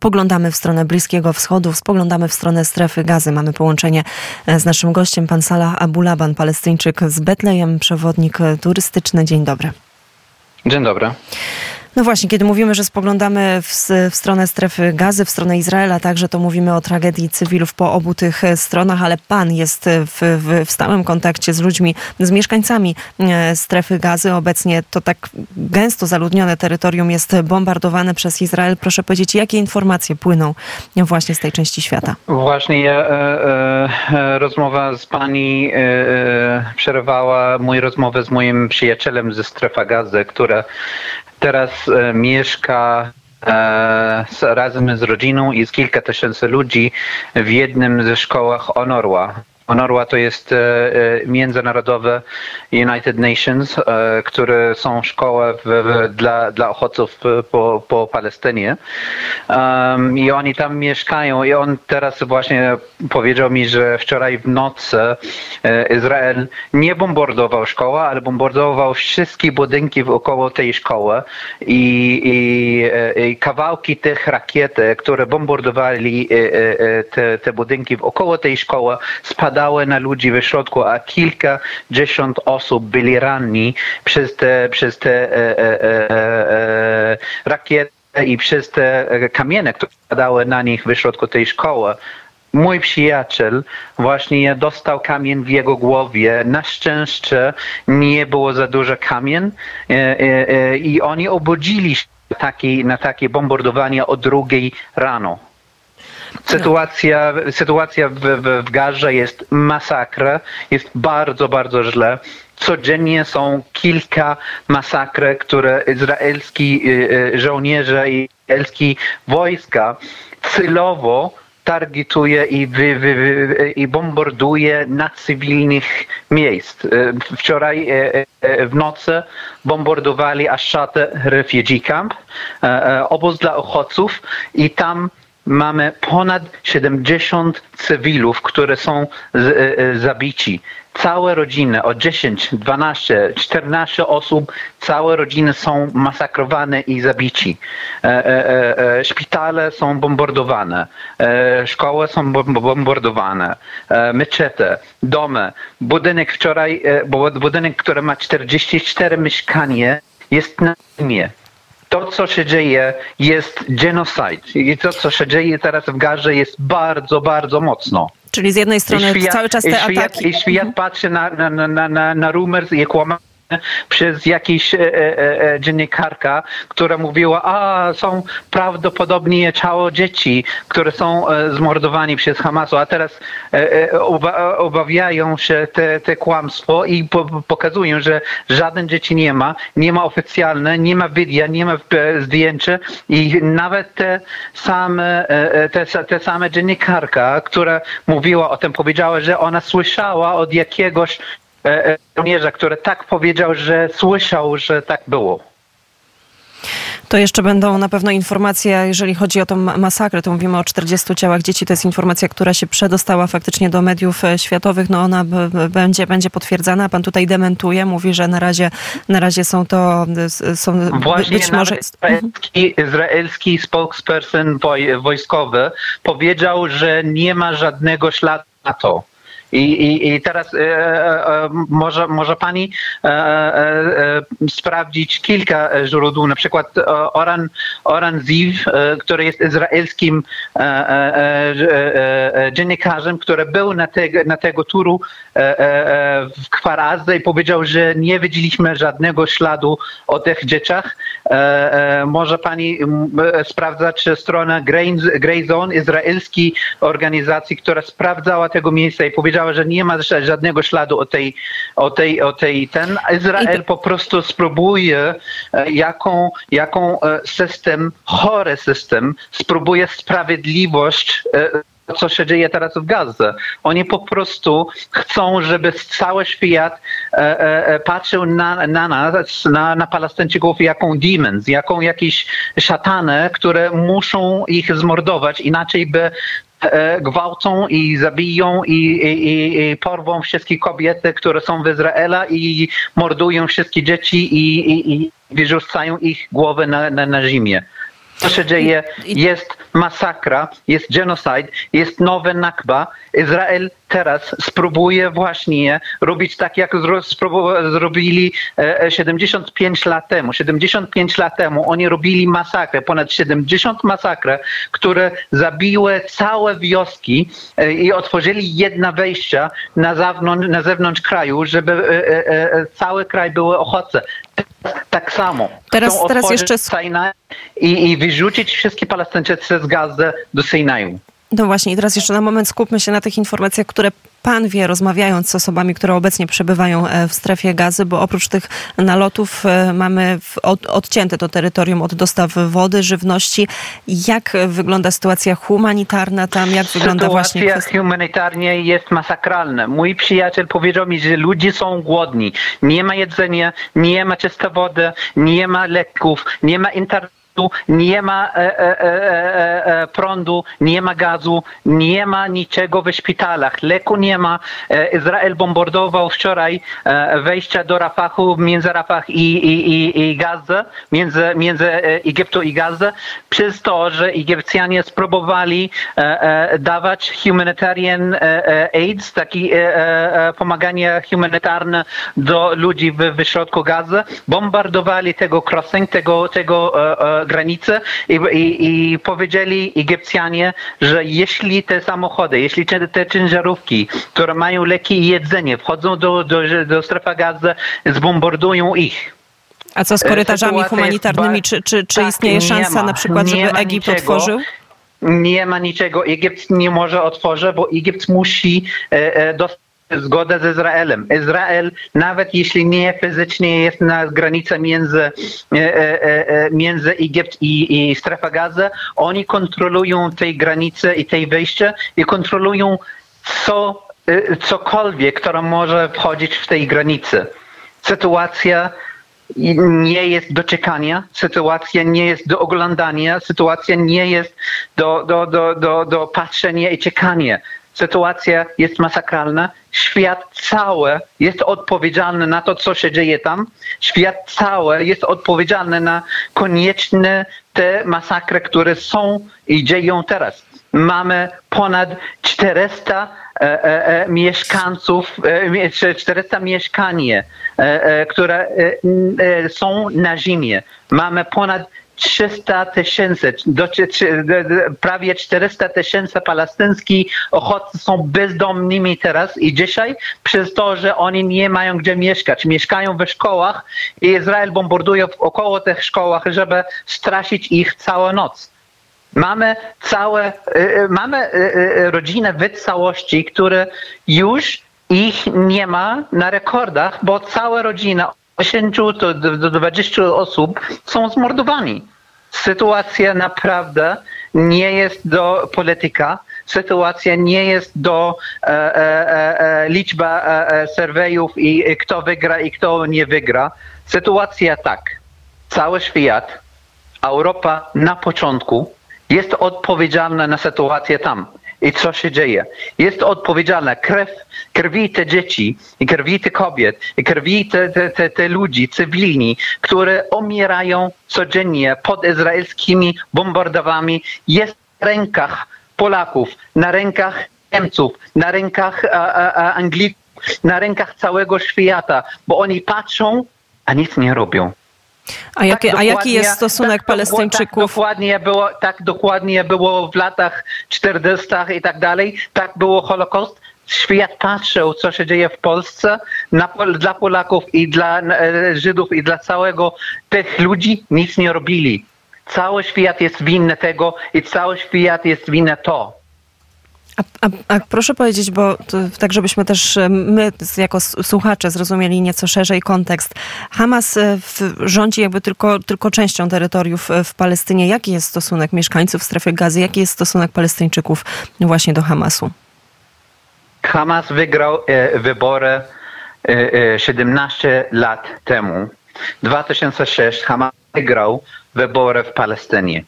spoglądamy w stronę Bliskiego Wschodu, spoglądamy w stronę strefy gazy. Mamy połączenie z naszym gościem, pan Salah Abulaban, palestyńczyk z Betlejem, przewodnik turystyczny. Dzień dobry. Dzień dobry. No właśnie, kiedy mówimy, że spoglądamy w, w, stronę strefy gazy, w stronę Izraela, także to mówimy o tragedii cywilów po obu tych e, stronach, ale pan jest w, w, w stałym kontakcie z ludźmi, z mieszkańcami e, strefy gazy. Obecnie to tak gęsto zaludnione terytorium jest bombardowane przez Izrael. Proszę powiedzieć, jakie informacje płyną właśnie z tej części świata? Właśnie e, e, rozmowa z pani e, przerwała mój rozmowę z moim przyjacielem ze strefa gazy, która teraz e, mieszka e, razem z rodziną i z kilka tysięcy ludzi w jednym ze szkołach Honorwa UNRWA to jest e, e, międzynarodowe United Nations, e, które są szkoły dla, dla uchodźców po, po Palestynie. Um, I oni tam mieszkają i on teraz właśnie powiedział mi, że wczoraj w nocy Izrael nie bombardował szkoły, ale bombardował wszystkie budynki wokoło tej szkoły i, i, i kawałki tych rakiet, które bombardowali te, te budynki wokoło tej szkoły spadały spadały na ludzi w środku, a kilkadziesiąt osób byli ranni przez te, przez te e, e, e, e rakiety i przez te kamienie, które spadały na nich w środku tej szkoły mój przyjaciel właśnie dostał kamień w jego głowie. Na szczęście nie było za dużo kamień i oni obudzili się na takie bombardowanie o drugiej rano. Sytuacja, sytuacja w, w, w Garze jest masakra, jest bardzo, bardzo źle. Codziennie są kilka masakry, które izraelski y, y, żołnierze i izraelskie wojska celowo targetuje i, wy, wy, wy, i bombarduje na cywilnych miejsc. Y, wczoraj w nocy bombardowali Ashata Refugee Camp, obóz dla uchodźców i tam mamy ponad 70 cywilów, które są z, e, e, zabici. Całe rodziny, o 10, 12, 14 osób, całe rodziny są masakrowane i zabici. E, e, e, szpitale są bombardowane, szkoły są bombardowane, meczety, domy. Budynek wczoraj, budynek, który ma 44 mieszkania, jest na ziemię to, co się dzieje, jest genocide. I to, co się dzieje teraz w Garze, jest bardzo, bardzo mocno. Czyli z jednej strony świat, cały czas te świat, ataki. I świat patrzy na, na, na, na, na rumors i kłamanie przez jakiś e, e, e, dziennikarka, która mówiła, a są prawdopodobnie ciało dzieci, które są e, zmordowani przez Hamasu, a teraz e, e, oba, obawiają się te, te kłamstwo i po, pokazują, że żaden dzieci nie ma, nie ma oficjalne, nie ma wideo, nie ma zdjęcia i nawet te same, te, te same dziennikarka, która mówiła o tym, powiedziała, że ona słyszała od jakiegoś E, e, żołnierza, który tak powiedział, że słyszał, że tak było. To jeszcze będą na pewno informacje, jeżeli chodzi o tą masakrę, to mówimy o 40 ciałach dzieci, to jest informacja, która się przedostała faktycznie do mediów e, światowych, no ona będzie, będzie potwierdzana, pan tutaj dementuje, mówi, że na razie, na razie są to, są Właśnie być może... Izraelski, izraelski spokesperson wojskowy powiedział, że nie ma żadnego śladu na to. I, i, i teraz e, e, e, może, może pani e, e, e sprawdzić kilka źródeł, na przykład Oran, Oran Ziv, który jest izraelskim dziennikarzem, który był na, te, na tego turu w Kwarazze i powiedział, że nie widzieliśmy żadnego śladu o tych dzieciach. Może pani sprawdzać stronę Grey Zone, izraelskiej organizacji, która sprawdzała tego miejsca i powiedziała, powiedziała, że nie ma żadnego śladu o tej, o tej, o tej ten. Izrael po prostu spróbuje e, jaką, jaką e, system, chory system, spróbuje sprawiedliwość e, co się dzieje teraz w Gazie. Oni po prostu chcą, żeby cały świat e, e, patrzył na, na nas, na, na Palestyńczyków jaką demons, jaką jakieś szatany, które muszą ich zmordować, inaczej by gwałcą i zabiją i, i, i porwą wszystkie kobiety, które są w Izraelu i mordują wszystkie dzieci i, i, i wyrzucają ich głowy na, na, na ziemię. co się dzieje, jest masakra, jest genocide, jest nowe nakba. Izrael teraz spróbuje właśnie robić tak, jak zrobili 75 e, lat temu. 75 lat temu oni robili masakrę, ponad 70 masakrę, które zabiły całe wioski e, i otworzyli jedna wejścia na zewnątrz, na zewnątrz kraju, żeby e, cały kraj były ochotce tak samo. Teraz, teraz jeszcze... I, I wyrzucić wszystkie Palestyńczycy z Gazy do Synaju. No właśnie, i teraz jeszcze na moment skupmy się na tych informacjach, które pan wie, rozmawiając z osobami, które obecnie przebywają e, w strefie gazy, bo oprócz tych nalotów e, mamy odcięte to terytorium od dostaw wody, żywności. Jak wygląda sytuacja humanitarna tam? Jak wygląda sytuacja właśnie... Sytuacja humanitarna jest masakralna. Mój przyjaciel powiedział mi, że ludzie są głodni. Nie ma jedzenia, nie ma czystej wody, nie ma leków, nie ma internetu nie ma e, e, e, prądu, nie ma gazu, nie ma niczego w szpitalach, leku nie ma. Izrael bombardował wczoraj wejścia do Rafahu między Rafah i, i, i, i Gazę, między, między Egiptu i Gazę, przez to, że Egipcjanie spróbowali dawać humanitarian aid, taki pomaganie humanitarne do ludzi w, w środku Gazy, bombardowali tego crossing, tego, tego granicę i, i, i powiedzieli Egipcjanie, że jeśli te samochody, jeśli te, te ciężarówki, które mają leki i jedzenie, wchodzą do, do, do strefy gazy, zbombardują ich. A co z korytarzami Sytuacja humanitarnymi? Czy, czy, czy tak, istnieje szansa ma, na przykład, żeby Egipt niczego. otworzył? Nie ma niczego. Egipt nie może otworzyć, bo Egipt musi e, e dostać zgodę z Izraelem. Izrael, nawet jeśli nie fizycznie jest na granicy między, e, e, e, między Egipt i, i strefa gazy, oni kontrolują tej granicy i tej wejście i kontrolują co, cokolwiek, które może wchodzić w tej granicy. Sytuacja nie jest do czekania, sytuacja nie jest do oglądania, sytuacja nie jest do, do, do, do, do patrzenia i czekania sytuacja jest masakralna. Świat cały jest odpowiedzialny na to, co się dzieje tam. Świat cały jest odpowiedzialny na konieczne te masakry, które są i dzieją teraz. Mamy ponad 400 e, e, e, mieszkańców, 400 mieszkanie, które są na zimie. Mamy ponad 300 tysięcy, prawie 400 tysięcy palestyńskich ochotcy są bezdomnymi teraz i dzisiaj przez to, że oni nie mają gdzie mieszkać. Mieszkają we szkołach i Izrael bombarduje około tych szkołach, żeby straszyć ich całą noc. Mamy całe, y, y, mamy y, rodzinę w całości, które już ich nie ma na rekordach, bo cała rodzina 10 do 20 osób są zmordowani. Sytuacja naprawdę nie jest do polityka, sytuacja nie jest do e, e, e, liczba e, surveyów i kto wygra i kto nie wygra. Sytuacja tak. Cały świat, Europa na początku jest odpowiedzialna na sytuację tam i co się dzieje. Jest odpowiedzialna krew, krwi te dzieci, i krwi te kobiet, i krwi te, te, te, te ludzi cywilni, które umierają codziennie pod izraelskimi bombardowami, jest w rękach Polaków, na rękach Niemców, na rękach a, a, Anglików, na rękach całego świata, bo oni patrzą, a nic nie robią. A, jakie, tak a jaki jest stosunek tak, Palestyńczyków? Tak dokładnie, było, tak dokładnie było w latach 40. i tak dalej. Tak było Holokaust. Świat patrzył, co się dzieje w Polsce na, dla Polaków i dla e, Żydów i dla całego tych ludzi nic nie robili. Cały świat jest winny tego i cały świat jest winny to. A, a, a, proszę powiedzieć, bo to, tak żebyśmy też e, my jako słuchacze zrozumieli nieco szerzej kontekst. Hamas e, w, rządzi jakby tylko, tylko częścią terytoriów e, w Palestynie. Jaki jest stosunek mieszkańców strefy gazy? Jaki jest stosunek Palestyńczyków właśnie do Hamasu? Hamas wygrał e, wybory e, 17 lat temu. 2006 Hamas wygrał wybory w Palestynie.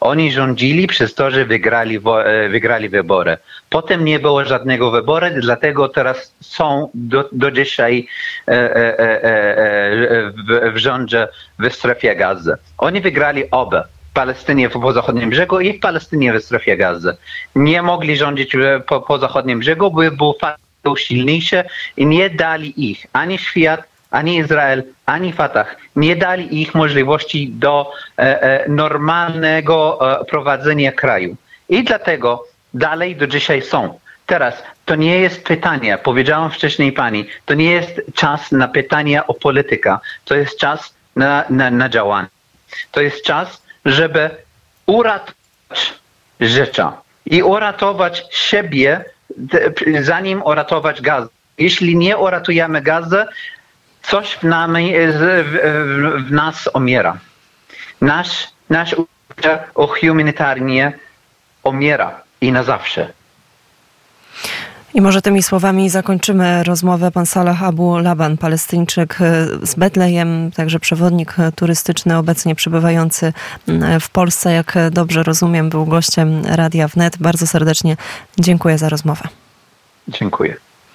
Oni rządzili przez to, że wygrali, e, wygrali wybory. Potem nie było żadnego wyboru, dlatego teraz są do, do dzisiaj e, e, w, w rządzie w strefie gazy. Oni wygrali oba. Palestynie po zachodnim brzegu i w Palestynie w strefie gazy. Nie mogli rządzić po, po zachodnim brzegu, bo był był silniejszy i nie dali ich ani świat, ani Izrael, ani Fatah, nie dali ich możliwości do e, e, normalnego e, prowadzenia kraju. I dlatego dalej do dzisiaj są. Teraz to nie jest pytanie, powiedziałam wcześniej pani, to nie jest czas na pytania o politykę, to jest czas na, na, na działanie. To jest czas, żeby uratować życie i uratować siebie, zanim uratować gaz. Jeśli nie uratujemy gazę, coś w, nami, w, w nas umiera. Nasz, nasz o humanitarnie umiera i na zawsze. I może tymi słowami zakończymy rozmowę. Pan Salah Abu Laban, palestyńczyk z Betlejem, także przewodnik turystyczny obecnie przebywający w Polsce. Jak dobrze rozumiem, był gościem Radia Wnet. Bardzo serdecznie dziękuję za rozmowę. Dziękuję.